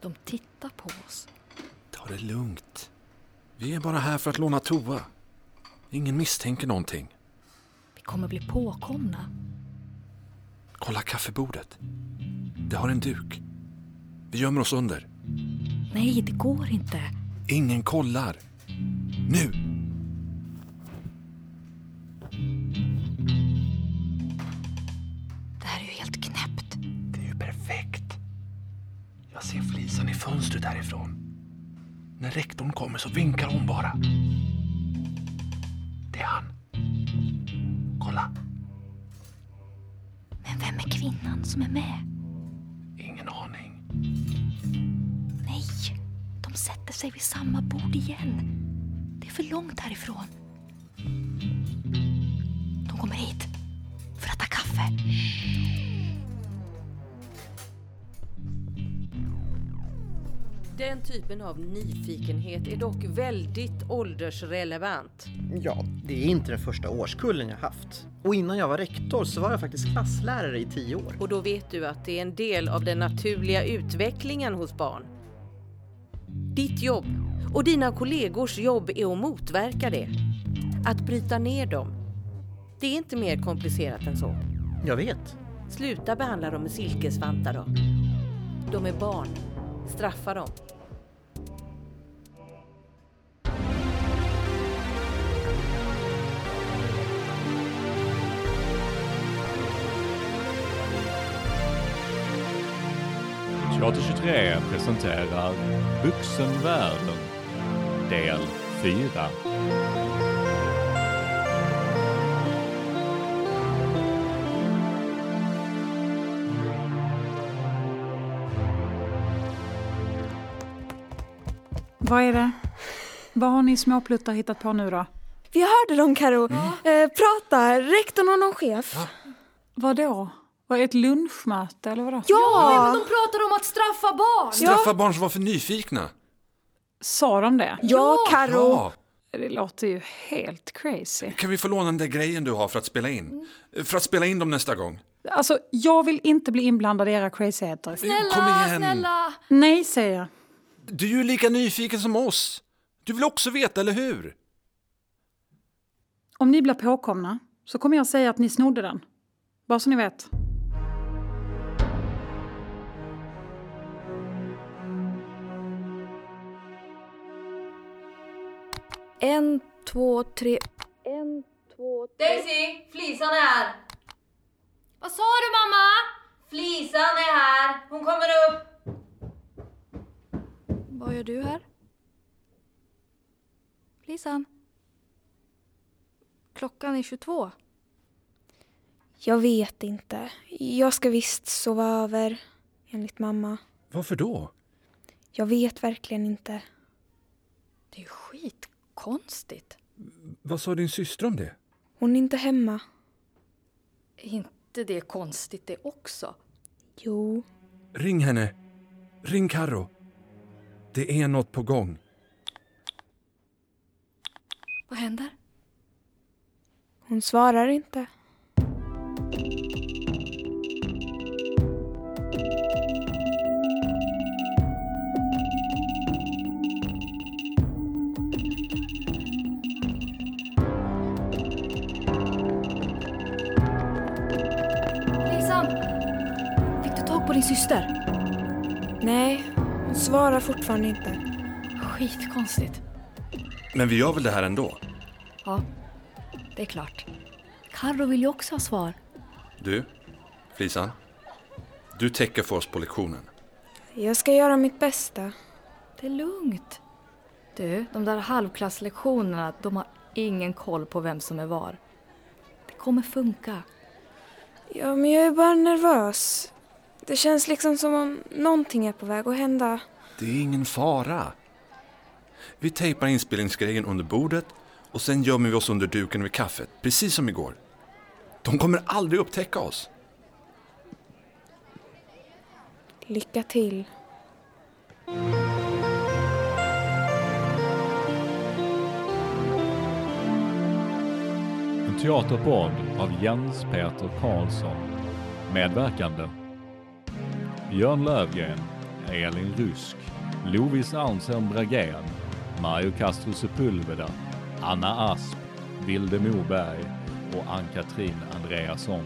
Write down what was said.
De tittar på oss. Ta det lugnt. Vi är bara här för att låna toa. Ingen misstänker någonting. Vi kommer bli påkomna. Kolla kaffebordet. Det har en duk. Vi gömmer oss under. Nej, det går inte. Ingen kollar. Nu! Fönstret därifrån. När rektorn kommer så vinkar hon bara. Det är han. Kolla, Men vem är kvinnan som är med? ingen aning. Nej, de sätter sig vid samma bord igen. Det är för långt härifrån. De kommer hit för att ta kaffe. Den typen av nyfikenhet är dock väldigt åldersrelevant. Ja, det är inte den första årskullen jag haft. Och innan jag var rektor så var jag faktiskt klasslärare i tio år. Och då vet du att det är en del av den naturliga utvecklingen hos barn. Ditt jobb och dina kollegors jobb är att motverka det. Att bryta ner dem. Det är inte mer komplicerat än så. Jag vet. Sluta behandla dem med silkesvantar då. De är barn. Straffa dem. Teater 23 presenterar Vuxenvärlden del 4. Vad är det? Vad har ni småpluttar hittat på nu då? Vi hörde dem Karo eh, prata, rektorn och någon chef. Vad då? Var det ett lunchmöte eller vadå? Ja! De pratar om att straffa barn! Straffa barn som var för nyfikna. Sa de det? Ja, Karo. Ja. Det låter ju helt crazy. Kan vi få låna den där grejen du har för att spela in? För att spela in dem nästa gång. Alltså, jag vill inte bli inblandad i era crazyheter. Snälla, Kom igen. snälla! Nej, säger jag. Du är ju lika nyfiken som oss. Du vill också veta, eller hur? Om ni blir påkomna så kommer jag säga att ni snodde den. Bara så ni vet. En, två, tre. En, två, tre. Daisy, flisan är här! Vad sa du mamma? Flisan är här! Hon kommer upp! Vad gör du här? Lisan? Klockan är 22. Jag vet inte. Jag ska visst sova över, enligt mamma. Varför då? Jag vet verkligen inte. Det är ju skitkonstigt. Vad sa din syster om det? Hon är inte hemma. Är inte det konstigt det också? Jo. Ring henne. Ring Karo. Det är något på gång. Vad händer? Hon svarar inte. Lisan! Fick du tag på din syster? Nej, hon svarar fortfarande inte. Skitkonstigt. Men vi gör väl det här ändå? Ja, det är klart. Carro vill ju också ha svar. Du, Flisan. Du täcker för oss på lektionen. Jag ska göra mitt bästa. Det är lugnt. Du, de där halvklasslektionerna, de har ingen koll på vem som är var. Det kommer funka. Ja, men jag är bara nervös. Det känns liksom som om någonting är på väg att hända. Det är ingen fara. Vi tejpar inspelningsgrejen under bordet och sen gömmer vi oss under duken vid kaffet, precis som igår. De kommer aldrig upptäcka oss. Lycka till. En teaterpodd av Jens Peter Karlsson. Medverkande Björn Lövgren, Elin Rusk, Lovis Arntzen Bragén, Mario Castro Sepulveda, Anna Asp, Vilde Moberg och Ann-Katrin Andreasson.